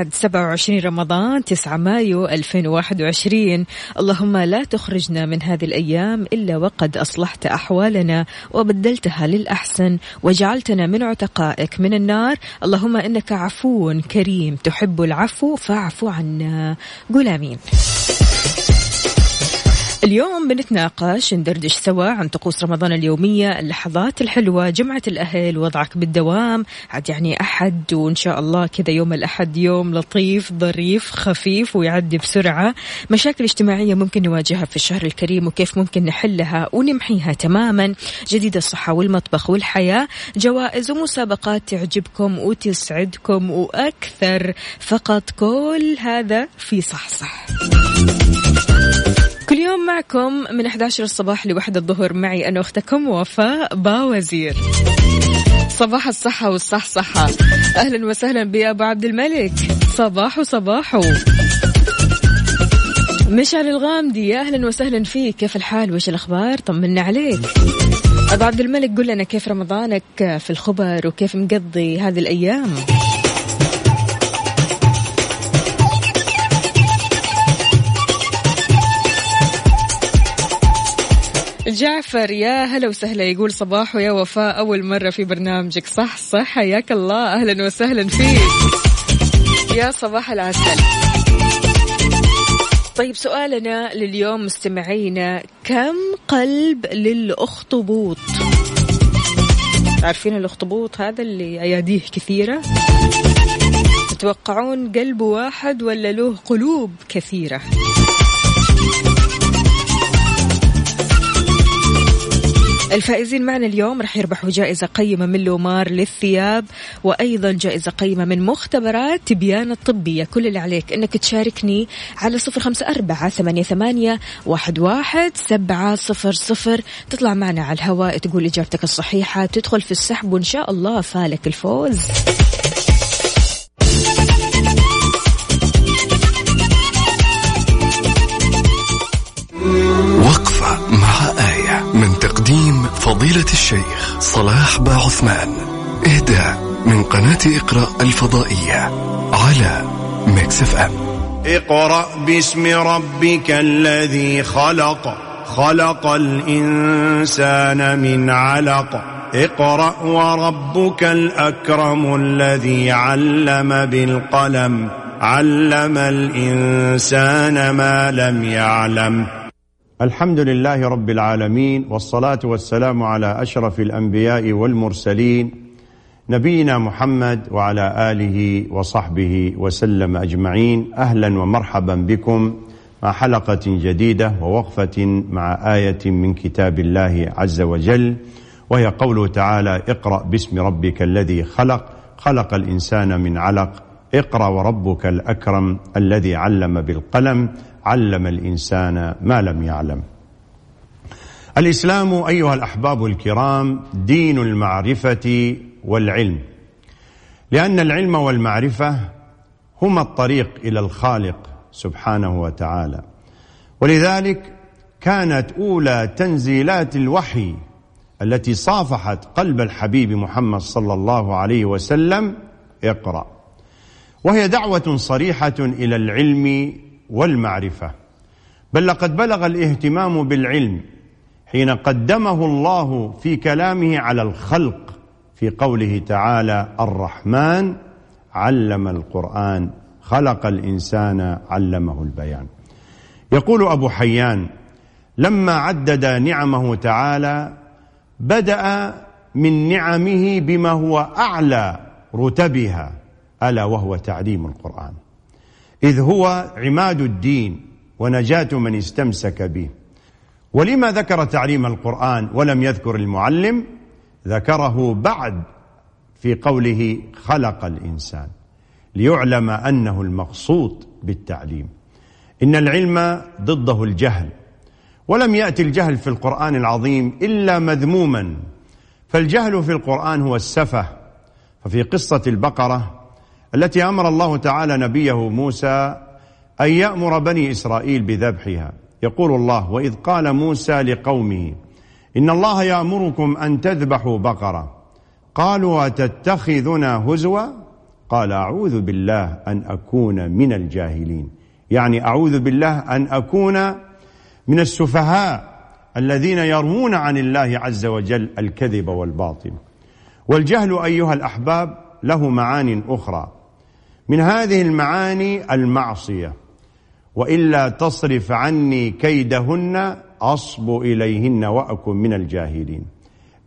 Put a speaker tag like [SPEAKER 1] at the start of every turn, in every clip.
[SPEAKER 1] الأحد 27 رمضان 9 مايو 2021 اللهم لا تخرجنا من هذه الأيام إلا وقد أصلحت أحوالنا وبدلتها للأحسن وجعلتنا من عتقائك من النار. اللهم إنك عفو كريم تحب العفو فاعف عنا. قول آمين. اليوم بنتناقش ندردش سوا عن طقوس رمضان اليومية اللحظات الحلوة جمعة الأهل وضعك بالدوام. عاد يعني أحد وإن شاء الله كذا يوم الأحد يوم لطيف ظريف خفيف ويعدي بسرعة. مشاكل اجتماعية ممكن نواجهها في الشهر الكريم وكيف ممكن نحلها ونمحيها تماما. جديد الصحة والمطبخ والحياة جوائز ومسابقات تعجبكم وتسعدكم وأكثر. فقط كل هذا في صحصح. كل يوم معكم من 11 الصباح لوحدة الظهر. معي أنا أختكم وفاء باوزير. صباح الصحة والصحصحة. أهلا وسهلا بأبو عبد الملك. صباح صباحو مشعل الغامدي يا أهلا وسهلا فيك. كيف الحال؟ وش الأخبار؟ طمنا عليك. أبو عبد الملك قل لنا كيف رمضانك في الخبر وكيف مقضي هذه الأيام؟ جعفر يا هلا وسهلا. يقول صباح يا وفاء أول مرة في برنامجك. صح صح. حياك الله. أهلا وسهلا فيك. يا صباح العسل. طيب سؤالنا لليوم مستمعينا كم قلب للأخطبوط؟ عارفين الأخطبوط هذا اللي أياديه كثيرة؟ تتوقعون قلب واحد ولا له قلوب كثيرة؟ الفائزين معنا اليوم رح يربحوا جائزة قيمة من لومار للثياب وأيضا جائزة قيمة من مختبرات تبيان الطبية. كل اللي عليك أنك تشاركني على صفر خمسة أربعة ثمانية, ثمانية واحد, واحد سبعة صفر صفر. تطلع معنا على الهواء تقول إجابتك الصحيحة تدخل في السحب وإن شاء الله فالك الفوز.
[SPEAKER 2] فضيلة الشيخ صلاح با عثمان إهداء من قناة إقرأ الفضائية على Mix FM.
[SPEAKER 3] اقرأ باسم ربك الذي خلق خلق الإنسان من علق. اقرأ وربك الأكرم الذي علم بالقلم علم الإنسان ما لم يعلم. الحمد لله رب العالمين والصلاة والسلام على أشرف الأنبياء والمرسلين نبينا محمد وعلى آله وصحبه وسلم أجمعين. أهلا ومرحبا بكم مع حلقة جديدة ووقفة مع آية من كتاب الله عز وجل وهي قوله تعالى اقرأ باسم ربك الذي خلق خلق الإنسان من علق اقرأ وربك الأكرم الذي علم بالقلم علم الإنسان ما لم يعلم. الإسلام أيها الأحباب الكرام دين المعرفة والعلم لأن العلم والمعرفة هما الطريق إلى الخالق سبحانه وتعالى. ولذلك كانت أولى تنزيلات الوحي التي صافحت قلب الحبيب محمد صلى الله عليه وسلم اقرأ. وهي دعوة صريحة إلى العلم والمعرفة. بل لقد بلغ الاهتمام بالعلم حين قدمه الله في كلامه على الخلق في قوله تعالى الرحمن علم القرآن خلق الإنسان علمه البيان يقول أبو حيان لما عدد نعمه تعالى بدأ من نعمه بما هو أعلى رتبها ألا وهو تعليم القرآن إذ هو عماد الدين ونجاة من استمسك به. ولما ذكر تعليم القرآن ولم يذكر المعلم ذكره بعد في قوله خلق الإنسان ليعلم أنه المقصود بالتعليم. إن العلم ضده الجهل ولم يأتي الجهل في القرآن العظيم إلا مذموما. فالجهل في القرآن هو السفه. ففي قصة البقرة التي أمر الله تعالى نبيه موسى أن يأمر بني إسرائيل بذبحها. يقول الله وإذ قال موسى لقومه إن الله يأمركم أن تذبحوا بقرة قالوا أتتخذنا هزوا؟ قال أعوذ بالله أن أكون من الجاهلين يعني أعوذ بالله أن أكون من السفهاء الذين يرمون عن الله عز وجل الكذب والباطل. والجهل أيها الأحباب له معان أخرى. من هذه المعاني المعصية. وإلا تصرف عني كيدهن أصب إليهن وأكن من الجاهلين.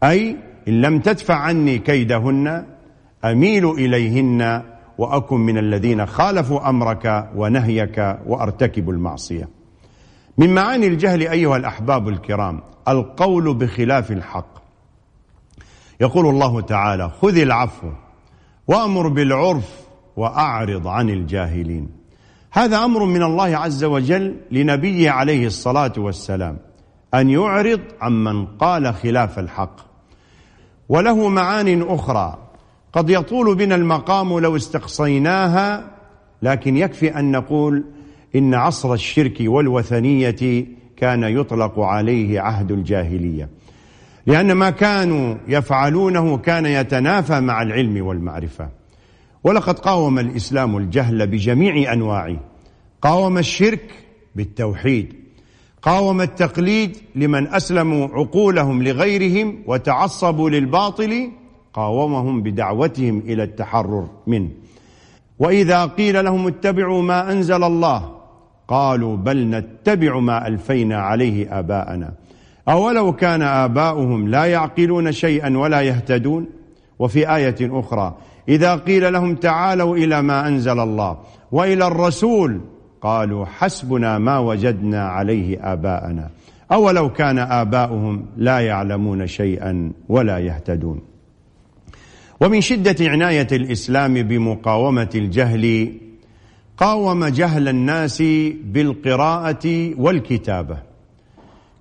[SPEAKER 3] أي إن لم تدفع عني كيدهن أميل إليهن وأكن من الذين خالفوا أمرك ونهيك وأرتكب المعصية. من معاني الجهل أيها الأحباب الكرام القول بخلاف الحق. يقول الله تعالى خذ العفو وأمر بالعرف وأعرض عن الجاهلين. هذا أمر من الله عز وجل لنبيه عليه الصلاة والسلام أن يعرض عمن قال خلاف الحق. وله معان أخرى. قد يطول بنا المقام لو استقصيناها لكن يكفي أن نقول إن عصر الشرك والوثنية كان يطلق عليه عهد الجاهلية. لأن ما كانوا يفعلونه كان يتنافى مع العلم والمعرفة. ولقد قاوم الإسلام الجهل بجميع أنواعه. قاوم الشرك بالتوحيد. قاوم التقليد لمن أسلموا عقولهم لغيرهم وتعصبوا للباطل قاومهم بدعوتهم إلى التحرر منه. وإذا قيل لهم اتبعوا ما أنزل الله قالوا بل نتبع ما ألفينا عليه آباءنا. أولو كان آباؤهم لا يعقلون شيئا ولا يهتدون؟ وفي آية أخرى إذا قيل لهم تعالوا إلى ما أنزل الله وإلى الرسول قالوا حسبنا ما وجدنا عليه آباءنا. أولو كان آباؤهم لا يعلمون شيئا ولا يهتدون. ومن شدة عناية الإسلام بمقاومة الجهل قاوم جهل الناس بالقراءة والكتابة.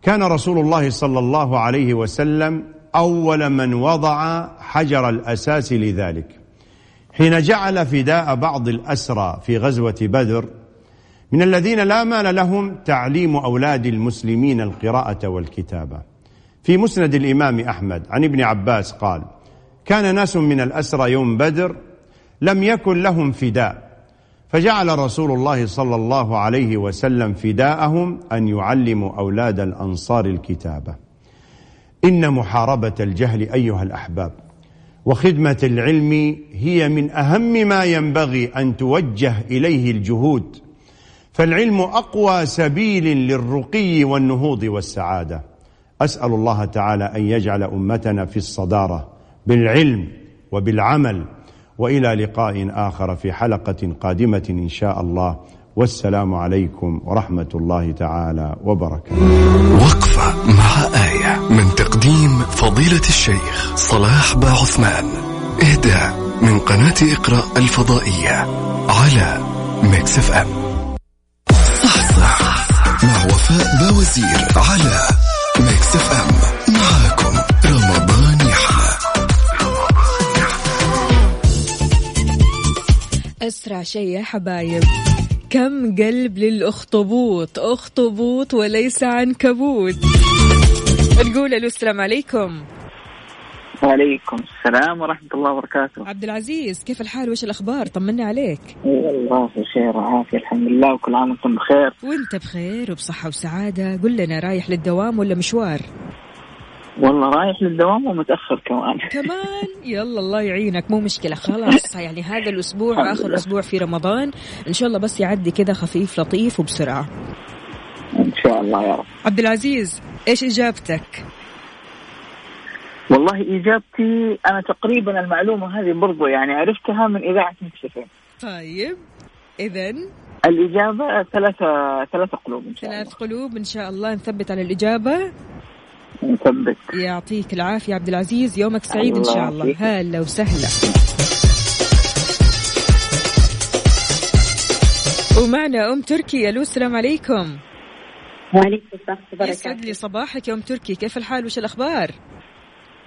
[SPEAKER 3] كان رسول الله صلى الله عليه وسلم أول من وضع حجر الأساس لذلك. حين جعل فداء بعض الأسرى في غزوة بدر من الذين لا مال لهم تعليم أولاد المسلمين القراءة والكتابة. في مسند الإمام أحمد عن ابن عباس قال كان ناس من الأسرى يوم بدر لم يكن لهم فداء فجعل رسول الله صلى الله عليه وسلم فداءهم أن يعلموا أولاد الأنصار الكتابة. إن محاربة الجهل أيها الأحباب وخدمة العلم هي من أهم ما ينبغي أن توجه إليه الجهود. فالعلم أقوى سبيل للرقي والنهوض والسعادة. أسأل الله تعالى أن يجعل أمتنا في الصدارة بالعلم وبالعمل. وإلى لقاء آخر في حلقة قادمة إن شاء الله. والسلام عليكم ورحمة الله تعالى وبركاته.
[SPEAKER 2] وقفة. مع آية من تقديم فضيلة الشيخ صلاح با عثمان. إهداء من قناة إقراء الفضائية على Mix FM. صحصح مع وفاء باوزير على Mix FM. معاكم رمضان يحلى
[SPEAKER 1] أسرع شيء يا حبايب. كم قلب للأخطبوط. أخطبوط وليس عنكبوت نقول له السلام عليكم.
[SPEAKER 4] وعليكم السلام ورحمة الله وبركاته.
[SPEAKER 1] عبد العزيز كيف الحال؟ وش الأخبار؟ طمنا عليك.
[SPEAKER 4] والله في خير وعافية الحمد لله وكل عام وأنتم بخير.
[SPEAKER 1] وأنت بخير وبصحة وسعادة؟ قل لنا رايح للدوام ولا مشوار؟
[SPEAKER 4] والله رايح للدوام ومتأخر كمان.
[SPEAKER 1] كمان؟ يلا الله يعينك. مو مشكلة خلاص. يعني هذا الأسبوع آخر أسبوع في رمضان. إن شاء الله بس يعدي كذا خفيف لطيف
[SPEAKER 4] وبسرعة. الله يا رب.
[SPEAKER 1] عبد العزيز إيش إجابتك؟
[SPEAKER 4] والله إجابتي أنا تقريبا المعلومة هذه برضو يعني عرفتها من إذاعة مكسفين
[SPEAKER 1] طيب اذا
[SPEAKER 4] الإجابة ثلاثة ثلاثة قلوب إن شاء
[SPEAKER 1] ثلاث
[SPEAKER 4] الله
[SPEAKER 1] قلوب إن شاء الله نثبت على الإجابة.
[SPEAKER 4] نثبت.
[SPEAKER 1] يعطيك العافية عبد العزيز يومك سعيد إن شاء الله. هلا وسهلا. ومعنا أم تركي ألو السلام عليكم.
[SPEAKER 5] وعليكم السلام ورحمة الله
[SPEAKER 1] يسعد لي صباحك يا ام تركي. كيف الحال؟ وش الأخبار؟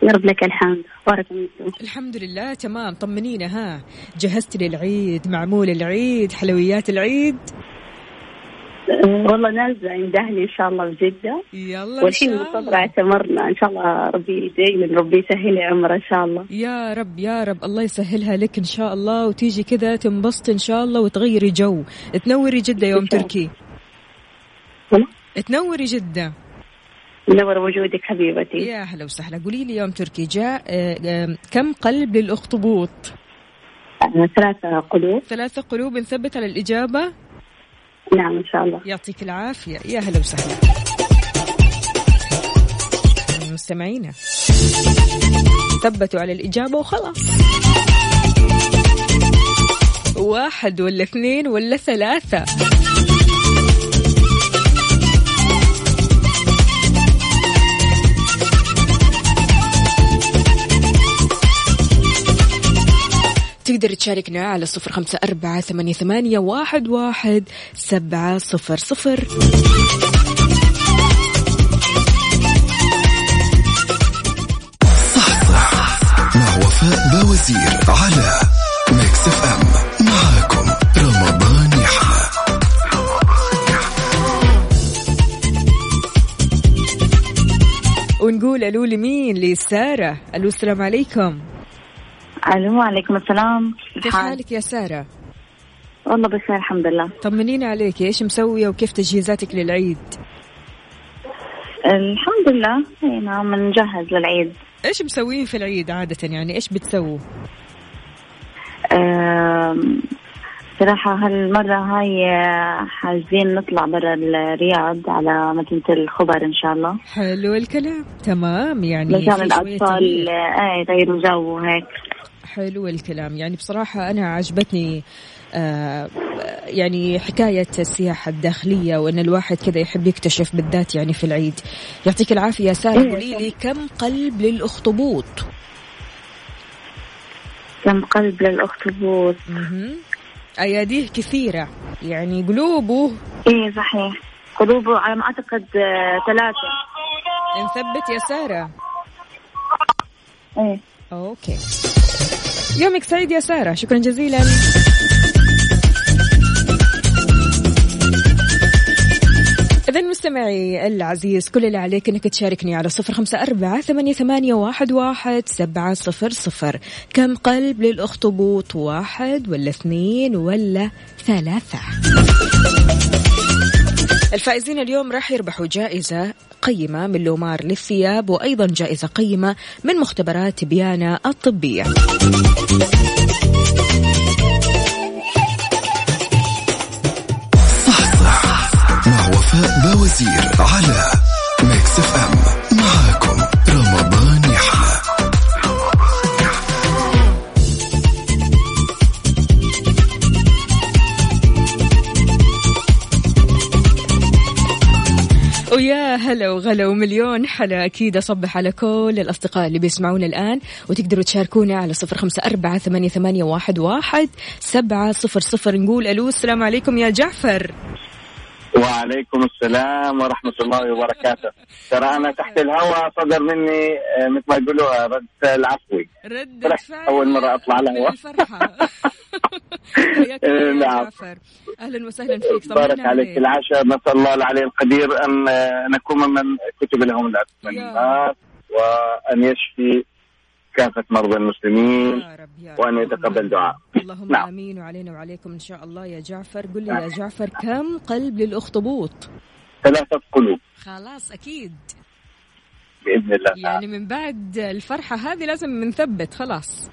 [SPEAKER 5] يا رب لك الحمد. بارك
[SPEAKER 1] الحمد لله تمام. طمنينا ها. جهزت للعيد معمول العيد حلويات العيد؟
[SPEAKER 5] والله نازلة عند أهلي إن شاء الله بجدة
[SPEAKER 1] يلا إن
[SPEAKER 5] والحين
[SPEAKER 1] الله.
[SPEAKER 5] اعتمرنا. إن شاء الله ربي يدعي لنا ربي يسهل لي عمره إن شاء الله.
[SPEAKER 1] يا رب يا رب. الله يسهلها لك إن شاء الله. وتيجي كذا تنبسط إن شاء الله وتغيري جو. تنوري
[SPEAKER 5] شاء الله.
[SPEAKER 1] تركي. تنوري جدة.
[SPEAKER 5] منور وجودك حبيبتي.
[SPEAKER 1] يا هلا وسهلا. قولي لي يا ام تركي جاء آه، آه، كم قلب للأخطبوط؟
[SPEAKER 5] آه، ثلاثة قلوب.
[SPEAKER 1] ثلاثة قلوب نثبت على الإجابة
[SPEAKER 5] نعم إن شاء الله.
[SPEAKER 1] يعطيك العافية. يا هلا وسهلا. مستمعينا. ثبتوا على الإجابة وخلاص. واحد ولا اثنين ولا ثلاثة؟ تقدر تشاركنا على صفر خمسة أربعة ثمانية, ثمانية واحد, واحد سبعة صفر صفر.
[SPEAKER 2] مع وفاء باوزير على Mix FM. معاكم رمضان يحلى
[SPEAKER 1] ونقول ألو لمين؟ لسارة. ألو السلام عليكم.
[SPEAKER 5] ألو وعليكم السلام.
[SPEAKER 1] كيف حالك يا سارة؟
[SPEAKER 5] والله بخير الحمد لله.
[SPEAKER 1] طمنينا عليك إيش مسوية وكيف تجهيزاتك للعيد؟
[SPEAKER 5] الحمد لله هنا بنجهز للعيد.
[SPEAKER 1] إيش مسوين في العيد عادة؟ يعني إيش بتسووا؟
[SPEAKER 5] آم، صراحة هالمرة هاي آه، حاجزين نطلع برا الرياض على مدينة الخبر إن شاء الله.
[SPEAKER 1] حلو الكلام تمام يعني شوية
[SPEAKER 5] الأطفال. آه يغيروا جو وهيك
[SPEAKER 1] حلو الكلام. يعني بصراحة أنا عجبتني آه يعني حكاية السياحة الداخلية وأن الواحد كذا يحب يكتشف بالذات يعني في العيد. يعطيك العافية سارة.
[SPEAKER 5] إيه.
[SPEAKER 1] قولي لي كم قلب للأخطبوط؟
[SPEAKER 5] كم قلب للأخطبوط.
[SPEAKER 1] أياديه كثيرة. يعني قلوبه؟
[SPEAKER 5] إيه صحيح. قلوبه على ما أعتقد آه، ثلاثة.
[SPEAKER 1] نثبت يا سارة.
[SPEAKER 5] إيه.
[SPEAKER 1] أوكي. يومك سعيد يا سارة. شكرا جزيلا. إذا مستمعي العزيز كل اللي عليك إنك تشاركني على صفر خمسة أربعة ثمانية, ثمانية واحد, واحد سبعة صفر صفر. كم قلب للأخطبوط؟ واحد ولا اثنين ولا ثلاثة؟ الفائزين اليوم راح يربحوا جائزة قيمة من لومار للثياب وأيضا جائزة قيمة من مختبرات بيانا الطبية.
[SPEAKER 2] مع وفاء باوزير على Mix FM.
[SPEAKER 1] ويا هلا وغلا ومليون حلا. أكيد أصبح على كل الأصدقاء اللي بيسمعونا الآن وتقدروا تشاركونا على صفر خمسة أربعة ثمانية, واحد سبعة صفر صفر. نقول ألو السلام عليكم يا جعفر.
[SPEAKER 6] وعليكم السلام ورحمة الله وبركاته. ترى أنا تحت الهواء صدر مني آه، مثل ما يقولوا رد العفوي
[SPEAKER 1] فعل
[SPEAKER 6] أول مرة أطلع
[SPEAKER 1] من
[SPEAKER 6] الهواء. نعم.
[SPEAKER 1] أهلا وسهلا فيك.
[SPEAKER 6] بارك عليك العشاء. نسأل الله العلي القدير أن آه، نكون ممن كتب لهم
[SPEAKER 1] يا
[SPEAKER 6] الأتمنى وأن يشفي كافة مرضى المسلمين
[SPEAKER 1] يا رب يا
[SPEAKER 6] وأن
[SPEAKER 1] رب.
[SPEAKER 6] يتقبل دعاء.
[SPEAKER 1] اللهم
[SPEAKER 6] نعم.
[SPEAKER 1] آمين. وعلينا وعليكم إن شاء الله. يا جعفر قل لي يا جعفر كم قلب للأخطبوط؟
[SPEAKER 6] ثلاثة قلوب.
[SPEAKER 1] خلاص أكيد.
[SPEAKER 6] بإذن الله
[SPEAKER 1] يعني من بعد الفرحة هذه لازم نثبت خلاص.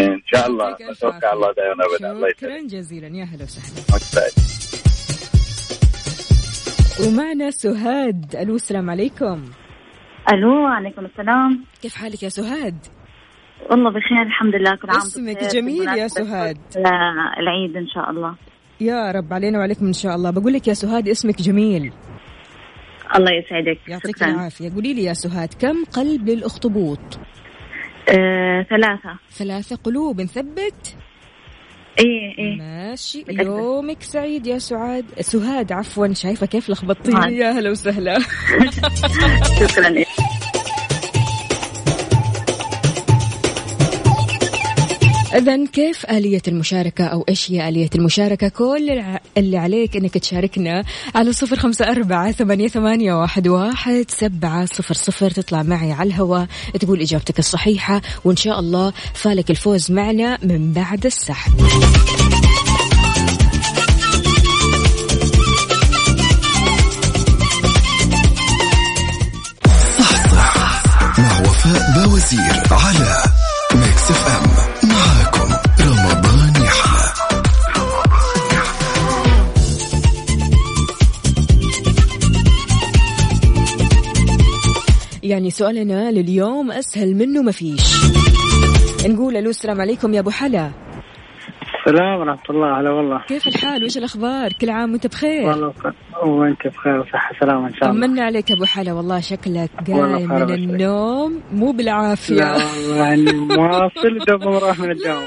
[SPEAKER 6] إن شاء الله. أتوقع الله دائما ابدا. الله
[SPEAKER 1] شكرا جزيلا. يا هلا وسهلا. ومعنا سهاد. ألو السلام عليكم.
[SPEAKER 5] ألو عليكم السلام.
[SPEAKER 1] كيف حالك يا سهاد؟
[SPEAKER 5] والله بخير الحمد لله كل عام
[SPEAKER 1] اسمك جميل يا سهاد.
[SPEAKER 5] العيد إن شاء الله.
[SPEAKER 1] يا رب علينا وعليكم إن شاء الله. بقول لك يا سهاد اسمك جميل.
[SPEAKER 5] الله يسعدك.
[SPEAKER 1] يعطيك العافية. قولي لي يا سهاد كم قلب للأخطبوط؟
[SPEAKER 5] آه، ثلاثة.
[SPEAKER 1] ثلاثة قلوب نثبت
[SPEAKER 5] إيه إيه.
[SPEAKER 1] ماشي. يومك سعيد يا سعاد. سهاد عفوا شايفة كيف لخبطتيني؟ يا هلا وسهلا.
[SPEAKER 5] شكرا.
[SPEAKER 1] إذا كيف آلية المشاركة أو إيش هي آلية المشاركة؟ كل اللي عليك إنك تشاركنا على صفر خمسة أربعة ثمانية, ثمانية واحد, واحد سبعة صفر صفر. تطلع معي على الهواء تقول إجابتك الصحيحة وإن شاء الله فالك الفوز معنا من بعد السحب
[SPEAKER 2] صحصح مع وفاء باوزير على Mix FM.
[SPEAKER 1] يعني سؤالنا لليوم أسهل منه ما فيش. نقول ألو السلام عليكم يا أبو حلا.
[SPEAKER 7] السلام ورحمة الله هلا والله.
[SPEAKER 1] كيف الحال؟ وش الأخبار؟ كل عام وأنت بخير؟
[SPEAKER 7] والله وأنت بخير وصحة سلامة إن شاء الله.
[SPEAKER 1] طمنا عليك أبو حلا والله شكلك قايم من النوم مو بالعافية.
[SPEAKER 7] لا يعني مواصل دوب راح من الدوام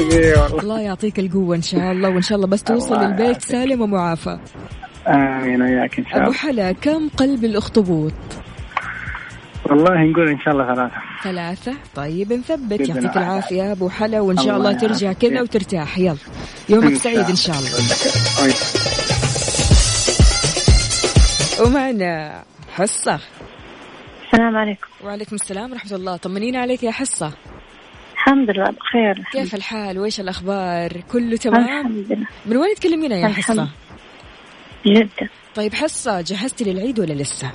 [SPEAKER 1] الله. الله يعطيك القوة إن شاء الله وإن شاء الله بس توصل للبيت سالم ومعافى.
[SPEAKER 7] آمين وياك إن شاء الله.
[SPEAKER 1] أبو حلا كم قلب الأخطبوط؟
[SPEAKER 7] والله نقول إن شاء الله ثلاثة.
[SPEAKER 1] ثلاثة. طيب نثبت. يعطيك العافية أبو حلا وإن شاء الله, الله ترجع كذا وترتاح. يلا. يومك سعيد إن شاء الله. ومعنا حصة.
[SPEAKER 5] السلام عليكم.
[SPEAKER 1] وعليكم السلام ورحمة الله. طمنينا عليك يا حصة.
[SPEAKER 5] الحمد لله بخير.
[SPEAKER 1] كيف الحال؟ وإيش الأخبار؟ كله تمام؟
[SPEAKER 5] الحمد لله.
[SPEAKER 1] من وين تكلمينا يا حصة؟
[SPEAKER 5] جدة.
[SPEAKER 1] طيب حصة جهزتي للعيد ولا لسه؟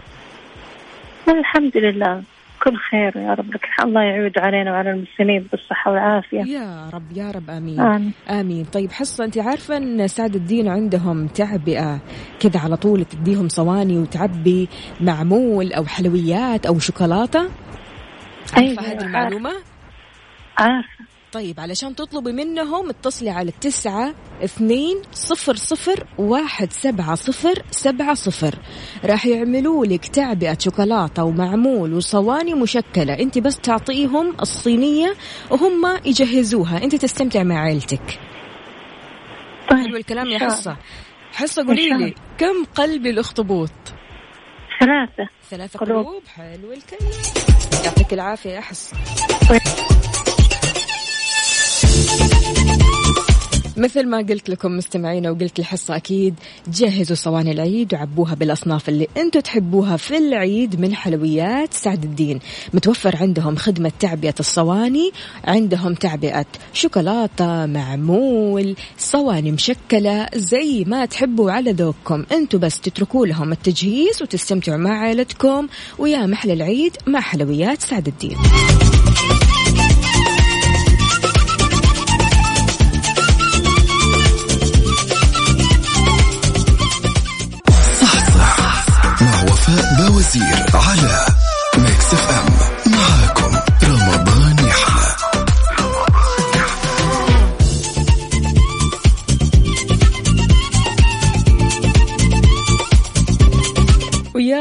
[SPEAKER 5] الحمد لله. كل خير يا رب لك. الله يعود علينا وعلى المسلمين بالصحة والعافية.
[SPEAKER 1] يا رب يا رب آمين.
[SPEAKER 5] آمين,
[SPEAKER 1] آمين. طيب حصة أنت عارفة أن سعد الدين عندهم تعبئة كذا على طول تديهم صواني وتعبي معمول أو حلويات أو شوكولاتة؟ عارفة
[SPEAKER 5] أيوة
[SPEAKER 1] هذه المعلومة؟
[SPEAKER 5] عارفة.
[SPEAKER 1] طيب علشان تطلبي منهم اتصلي على التسعة اثنين صفر صفر واحد سبعة صفر سبعة صفر. راح يعملوا لك تعبئة شوكولاتة ومعمول وصواني مشكلة. انت بس تعطيهم الصينية وهم يجهزوها. انت تستمتع مع عيلتك.
[SPEAKER 5] طيب
[SPEAKER 1] حلو الكلام يا حصة. حصة قولي لي كم قلب الأخطبوط؟
[SPEAKER 5] ثلاثة.
[SPEAKER 1] ثلاثة قلوب, قلوب. حلو الكلام. يعطيك العافية يا حصة. مثل ما قلت لكم مستمعينا وقلت الحصة أكيد جهزوا صواني العيد وعبوها بالأصناف اللي أنتم تحبوها في العيد من حلويات سعد الدين. متوفر عندهم خدمة تعبئة الصواني عندهم تعبئة شوكولاتة معمول صواني مشكلة زي ما تحبوا على ذوقكم. أنتم بس تتركوا لهم التجهيز وتستمتعوا مع عائلتكم ويا محل العيد مع حلويات سعد الدين.
[SPEAKER 2] وفاء بوزير على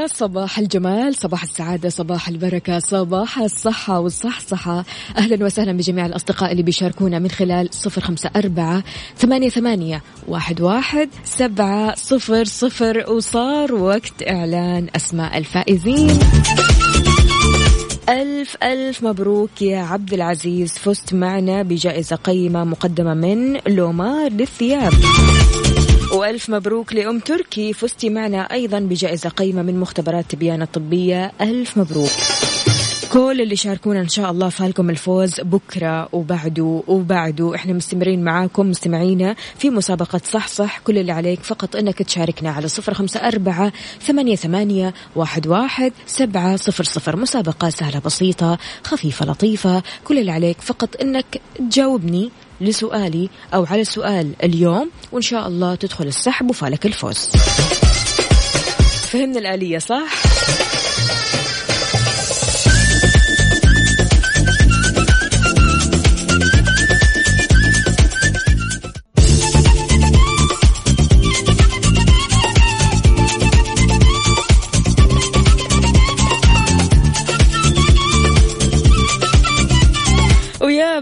[SPEAKER 1] صباح الجمال صباح السعادة صباح البركة صباح الصحة والصحصحة. أهلا وسهلا بجميع الأصدقاء اللي بيشاركونا من خلال صفر خمسة أربعة ثمانية, ثمانية واحد, واحد سبعة صفر صفر. وصار وقت إعلان أسماء الفائزين. ألف ألف مبروك يا عبد العزيز. فزت معنا بجائزة قيمة مقدمة من لومار للثياب. وألف مبروك لأم تركي. فزتي معنا أيضا بجائزة قيمة من مختبرات تبيان الطبية. ألف مبروك. كل اللي شاركونا إن شاء الله فالكم الفوز بكرة وبعده وبعده. إحنا مستمرين معاكم مستمعينا في مسابقة صح صح. كل اللي عليك فقط أنك تشاركنا على صفر خمسة أربعة ثمانية, ثمانية واحد, واحد سبعة صفر صفر. مسابقة سهلة بسيطة خفيفة لطيفة. كل اللي عليك فقط أنك تجاوبني. لسؤالي أو على سؤال اليوم وإن شاء الله تدخل السحب وفالك الفوز فهمنا الآلية صح؟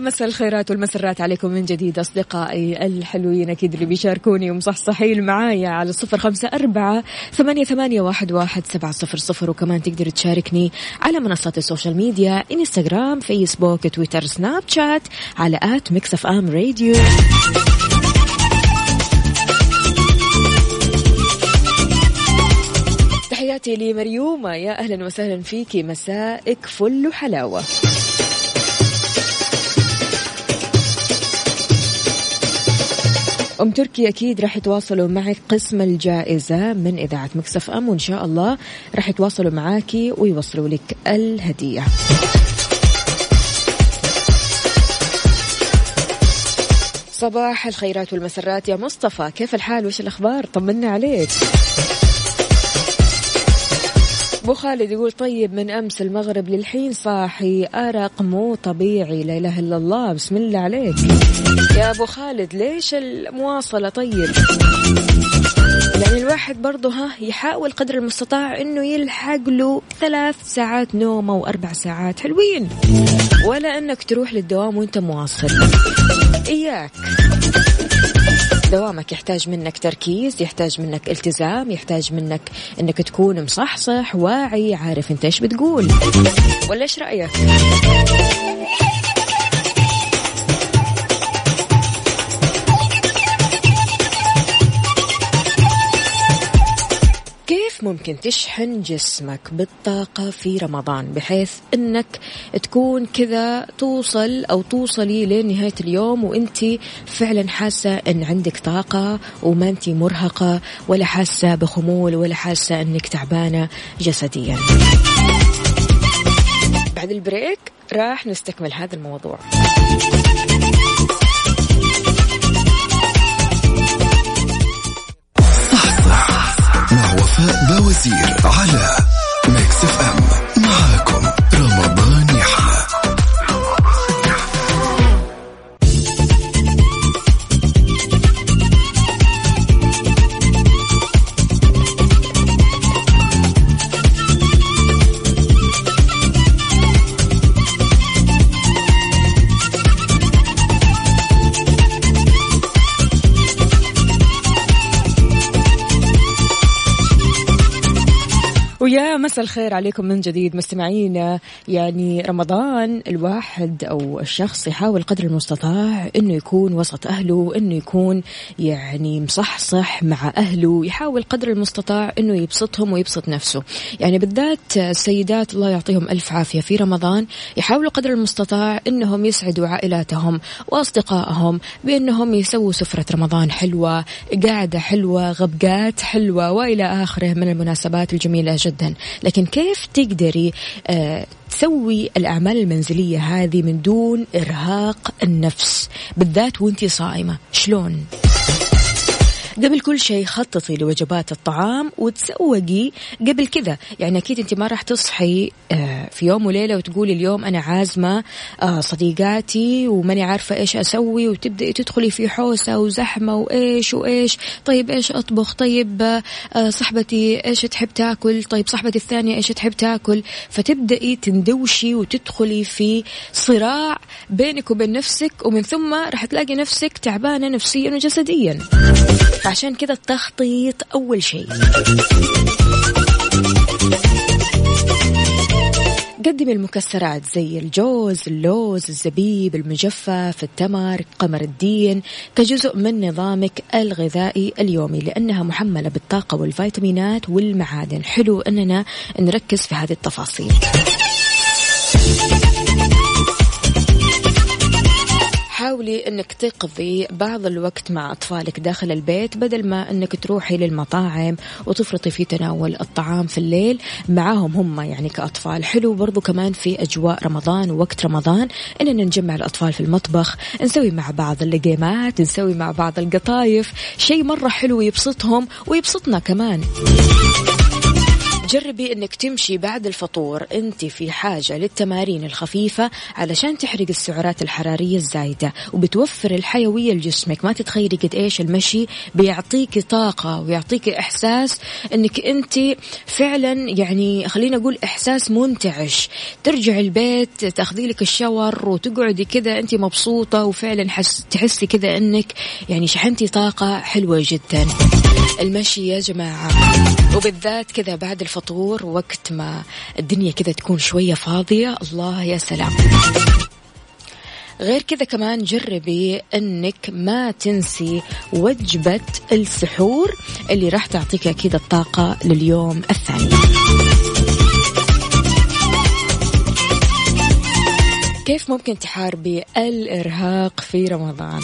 [SPEAKER 1] مساء الخيرات والمسرات عليكم من جديد أصدقائي الحلوين. أكيد اللي بيشاركوني ومصحصحين معايا على صفر خمسة أربعة ثمانية, ثمانية واحد, واحد سبعة صفر صفر. وكمان تقدر تشاركني على منصات ال social media Instagram Facebook Twitter Snapchat على at Mix FM Radio. تحياتي لمريومة. يا أهلا وسهلا فيكي مسائك فل وحلاوة. أم تركي أكيد راح يتواصلوا معك قسم الجائزة من إذاعة مكسف أم وإن شاء الله راح يتواصلوا معاكي ويوصلوا لك الهدية. صباح الخيرات والمسرات يا مصطفى كيف الحال؟ وش الأخبار؟ طمنا عليك. أبو خالد يقول طيب من أمس المغرب للحين صاحي أرق مو طبيعي لا إله إلا الله بسم الله عليك. يا أبو خالد ليش المواصلة طيب؟ يعني الواحد برضه ها يحاول قدر المستطاع إنه يلحق له ثلاث ساعات نوم أو أربع ساعات حلوين. ولا إنك تروح للدوام وإنت مواصل. إياك. دوامك يحتاج منك تركيز يحتاج منك التزام يحتاج منك إنك تكون مصحصح واعي عارف إنت إيش بتقول. ولا إيش رأيك؟ ممكن تشحن جسمك بالطاقة في رمضان بحيث إنك تكون كذا توصل أو توصلي لنهاية اليوم وانت فعلا حاسة إن عندك طاقة وما انت مرهقة ولا حاسة بخمول ولا حاسة إنك تعبانة جسديا. بعد البريك راح نستكمل هذا الموضوع.
[SPEAKER 2] وفاء بوزير على ميكس اف ام
[SPEAKER 1] مساء الخير عليكم من جديد. مستمعينا يعني رمضان الواحد أو الشخص يحاول قدر المستطاع إنه يكون وسط أهله إنه يكون يعني مصحصح مع أهله يحاول قدر المستطاع إنه يبسطهم ويبسط نفسه. يعني بالذات السيدات الله يعطيهم ألف عافية. في رمضان يحاولوا قدر المستطاع إنهم يسعدوا عائلاتهم وأصدقائهم بإنهم يسووا سفرة رمضان حلوة قاعدة حلوة غبقات حلوة وإلى آخره من المناسبات الجميلة جدا. لكن كيف تقدري آه تسوي الأعمال المنزلية هذه من دون إرهاق النفس بالذات وانتي صائمة شلون؟ قبل كل شيء خططي لوجبات الطعام وتسوقي قبل كذا. يعني أكيد أنت ما راح تصحي آه، في يوم وليلة وتقولي اليوم أنا عازمة آه، صديقاتي وماني عارفة إيش أسوي وتبدأي تدخلي في حوسة وزحمة وإيش وإيش. طيب إيش أطبخ؟ طيب آه، صاحبتي إيش تحب تاكل؟ طيب صاحبتي الثانية إيش تحب تاكل؟ فتبدأي تندوشي وتدخلي في صراع بينك وبين نفسك ومن ثم راح تلاقي نفسك تعبانة نفسيا وجسديا. فعشان كذا التخطيط أول شيء. قدمي المكسرات زي الجوز اللوز الزبيب المجفف التمر قمر الدين كجزء من نظامك الغذائي اليومي لأنها محملة بالطاقة والفيتامينات والمعادن. حلو أننا نركز في هذه التفاصيل. حاولي إنك تقضي بعض الوقت مع أطفالك داخل البيت بدل ما إنك تروحي للمطاعم وتفرطي في تناول الطعام في الليل. معاهم هم يعني كأطفال. حلو برضو كمان في أجواء رمضان ووقت رمضان. إننا نجمع الأطفال في المطبخ نسوي مع بعض اللقيمات نسوي مع بعض القطايف. شيء مرة حلو يبسطهم ويبسطنا كمان. جربي إنك تمشي بعد الفطور أنت في حاجة للتمارين الخفيفة علشان تحرق السعرات الحرارية الزايدة وبتوفر الحيوية لجسمك. ما تتخيلي قد إيش المشي بيعطيكي طاقة ويعطيكي إحساس إنك أنت فعلا يعني خلينا أقول إحساس منتعش. ترجع البيت تأخذي لك الشاور وتقعدي كذا أنت مبسوطة وفعلا حس تحسي كذا إنك يعني شحنتي طاقة حلوة جدا. المشي يا جماعة. وبالذات كذا بعد الفطور وقت ما الدنيا كذا تكون شوية فاضية الله يا سلام. غير كذا كمان جربي إنك ما تنسي وجبة السحور اللي راح تعطيك أكيد الطاقة لليوم الثاني. كيف ممكن تحاربي الإرهاق في رمضان؟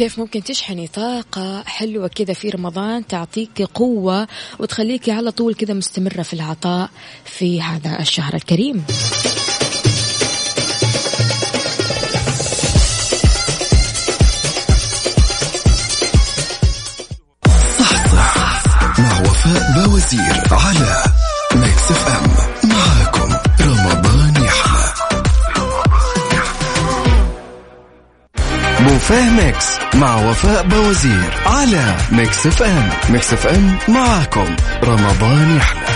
[SPEAKER 1] وكيف ممكن تشحني طاقة حلوة كذا في رمضان تعطيك قوة وتخليك على طول كذا مستمرة في العطاء في هذا الشهر الكريم.
[SPEAKER 2] صح صح مع وفاء بوزير على ميكس إف إم. بوفيه ميكس مع وفاء بوزير على ميكس إف إم. ميكس إف إم معاكم. رمضان يحلى.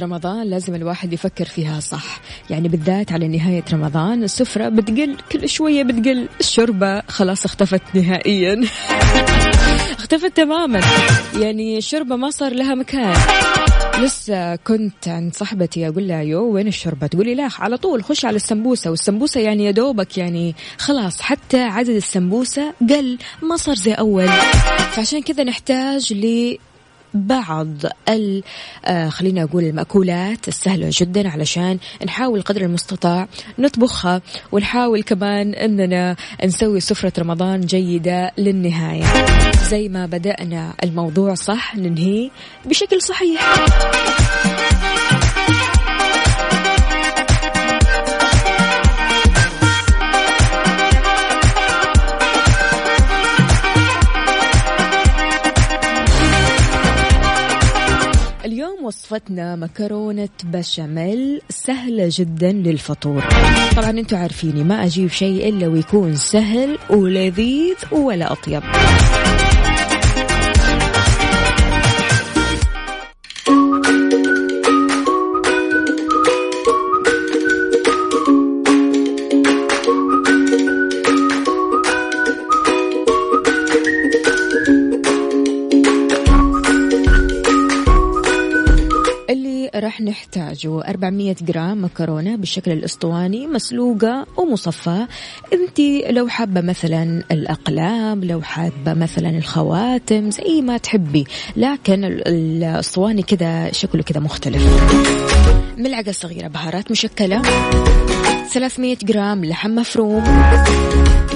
[SPEAKER 1] رمضان لازم الواحد يفكر فيها صح. يعني بالذات على نهاية رمضان السفرة بتقل كل شوية بتقل الشوربة خلاص اختفت نهائيا. اختفت تماما. يعني الشوربة ما صار لها مكان. لسه كنت عند صاحبتي أقول لها يو وين الشوربة؟ تقولي لا على طول خش على السمبوسة والسمبوسة يعني يا دوبك يعني خلاص حتى عدد السمبوسة قل ما صار زي أول. فعشان كذا نحتاج بعض ال آه خلينا أقول المأكولات السهلة جدا علشان نحاول قدر المستطاع نطبخها ونحاول كمان إننا نسوي سفرة رمضان جيدة للنهاية. زي ما بدأنا الموضوع صح؟ ننهيه بشكل صحيح. وصفتنا مكرونة بشاميل سهلة جدا للفطور. طبعا أنتم عارفيني ما أجيب شيء إلا ويكون سهل ولذيذ ولا أطيب. راح نحتاجه 400 جرام مكرونة بالشكل الأسطواني مسلوقة ومصفاة انت لو حابة مثلا الأقلام لو حابة مثلا الخواتم زي ما تحبي. لكن ال- الأسطواني كذا شكله كذا مختلف. ملعقة صغيرة بهارات مشكلة. 300 جرام لحم مفروم.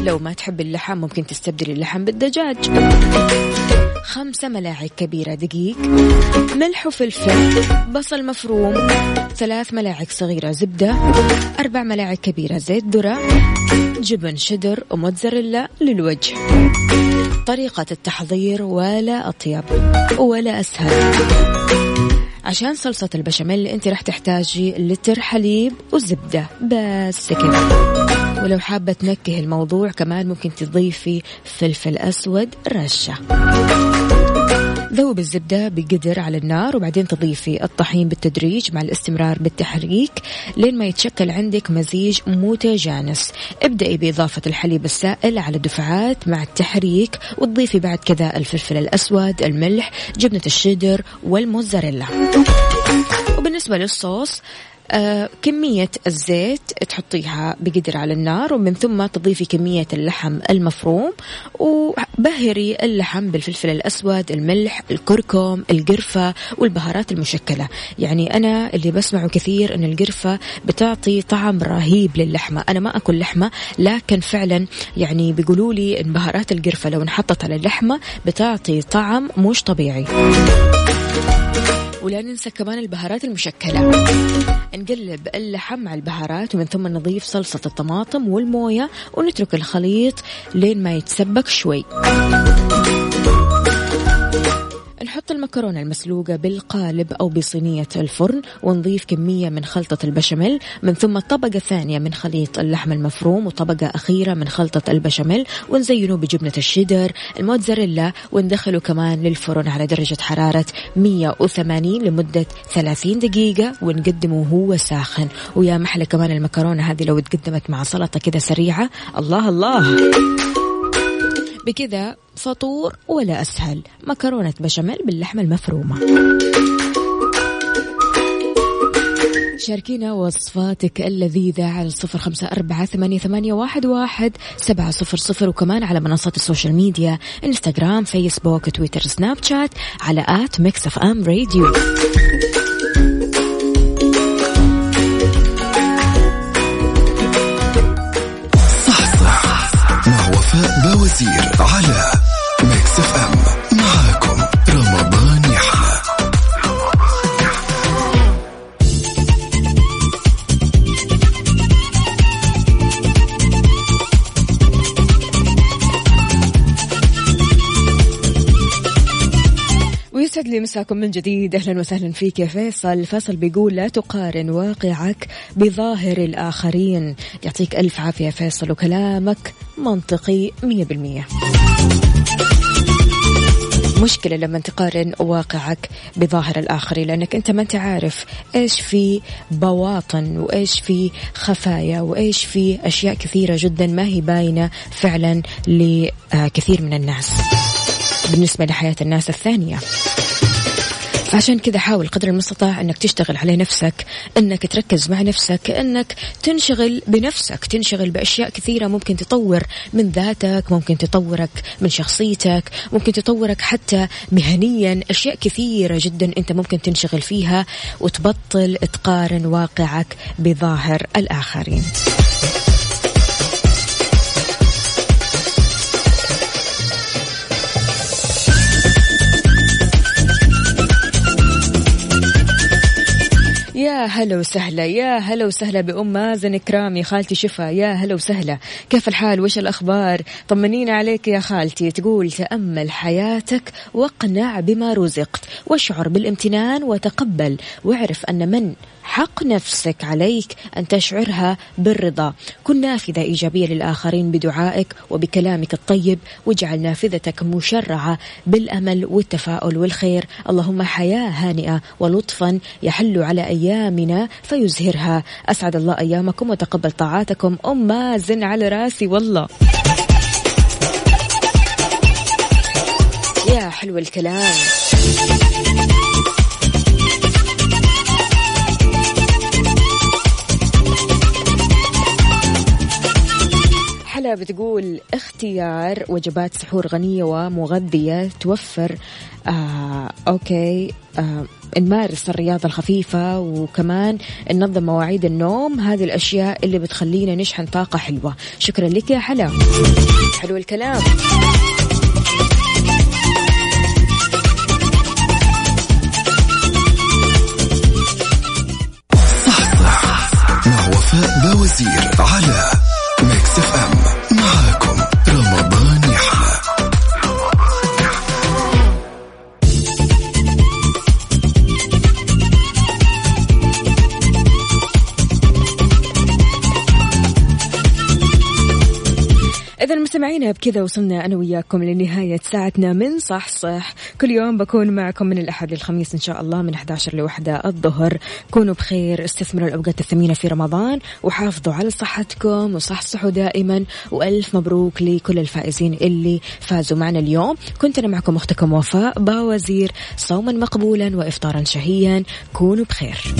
[SPEAKER 1] لو ما تحب اللحم ممكن تستبدلي اللحم بالدجاج. خمسة ملاعق كبيرة دقيق. ملح وفلفل. بصل مفروم. ثلاث ملاعق صغيرة زبدة. أربع ملاعق كبيرة زيت ذرة. جبن شدر وموتزاريلا للوجه. طريقة التحضير ولا أطيب ولا أسهل. عشان صلصة البشاميل انت راح تحتاجي لتر حليب وزبدة. بس كذا ولو حابة تنكهي الموضوع كمان ممكن تضيفي فلفل أسود رشة. ذوب الزبدة بقدر على النار وبعدين تضيفي الطحين بالتدريج مع الاستمرار بالتحريك لين ما يتشكل عندك مزيج متجانس. ابدأي بإضافة الحليب السائل على دفعات مع التحريك وتضيفي بعد كذا الفلفل الأسود الملح جبنة الشيدر والموزاريلا. وبالنسبة للصوص كمية الزيت تحطيها بقدر على النار ومن ثم تضيفي كمية اللحم المفروم وبهري اللحم بالفلفل الأسود الملح الكركم القرفة والبهارات المشكلة. يعني أنا اللي بسمعه كثير أن القرفة بتعطي طعم رهيب للحمة. أنا ما أكل لحمة لكن فعلا يعني بيقولوا لي أن بهارات القرفة لو انحطت على اللحمة بتعطي طعم مش طبيعي. ولا ننسى كمان البهارات المشكلة. نقلب اللحم مع البهارات ومن ثم نضيف صلصة الطماطم والموية ونترك الخليط لين ما يتسبك شوي. نحط المكرونة المسلوقة بالقالب أو بصينية الفرن ونضيف كمية من خلطة البشاميل من ثم طبقة ثانية من خليط اللحم المفروم وطبقة أخيرة من خلطة البشاميل ونزينه بجبنة الشيدر الموتزاريلا وندخله كمان للفرن على درجة حرارة 180 لمدة 30 دقيقة ونقدمه وهو ساخن. ويا محلى كمان المكرونة هذه لو تقدمت مع سلطة كذا سريعة الله الله. بكذا فطور ولا أسهل. مكرونة بشاميل باللحمة المفرومة. شاركينا وصفاتك اللذيذة على الصفر خمسة أربعة ثمانية, ثمانية واحد, واحد سبعة صفر صفر وكمان على منصات السوشيال ميديا إنستغرام فيسبوك تويتر سناب شات على آت ميكس أف أم راديو.
[SPEAKER 2] بوزير على
[SPEAKER 1] ويسعد لي مساكم من جديد. أهلا وسهلا فيك يا فيصل. فيصل بيقول لا تقارن واقعك بظاهر الآخرين. يعطيك ألف عافية فيصل وكلامك منطقي مية بالمية. مشكلة لما تقارن واقعك بظاهر الآخرين لأنك أنت ما أنت عارف إيش في بواطن وإيش في خفايا وإيش في أشياء كثيرة جدا ما هي باينة فعلا لكثير من الناس. بالنسبة لحياة الناس الثانية. فعشان كذا حاول قدر المستطاع أنك تشتغل على نفسك أنك تركز مع نفسك أنك تنشغل بنفسك تنشغل بأشياء كثيرة ممكن تطور من ذاتك ممكن تطورك من شخصيتك ممكن تطورك حتى مهنيا أشياء كثيرة جدا أنت ممكن تنشغل فيها وتبطل تقارن واقعك بظاهر الآخرين. يا هلا وسهلا يا هلا وسهلا بأم مازن كرامي خالتي شفا يا هلا وسهلا. كيف الحال؟ وش الأخبار؟ طمنينا عليك يا خالتي. تقول تأمل حياتك واقنع بما رزقت واشعر بالامتنان وتقبل واعرف أن من حق نفسك عليك أن تشعرها بالرضا. كن نافذة إيجابية للآخرين بدعائك وبكلامك الطيب واجعل نافذتك مشرعة بالأمل والتفاؤل والخير. اللهم حياة هانئة ولطفا يحل على أيامنا فيزهرها. أسعد الله أيامكم وتقبل طاعاتكم. أم مازن على راسي والله. يا حلو الكلام. حلا بتقول اختيار وجبات سحور غنية ومغذية توفر آه أوكي آه نمارس الرياضة الخفيفة وكمان ننظم مواعيد النوم. هذه الأشياء اللي بتخلينا نشحن طاقة حلوة. شكرا لك يا حلا حلو الكلام.
[SPEAKER 2] صح صح مع وفاء بوزير على
[SPEAKER 1] مستمعينا بكذا وصلنا أنا وياكم لنهاية ساعتنا من صح صح. كل يوم بكون معكم من الأحد للخميس إن شاء الله من 11 لوحدة الظهر. كونوا بخير استثمروا الأوقات الثمينة في رمضان وحافظوا على صحتكم وصحصحوا دائما. وألف مبروك لكل الفائزين اللي فازوا معنا اليوم. كنت أنا معكم أختكم وفاء باوزير صوما مقبولا وإفطارا شهيا. كونوا بخير.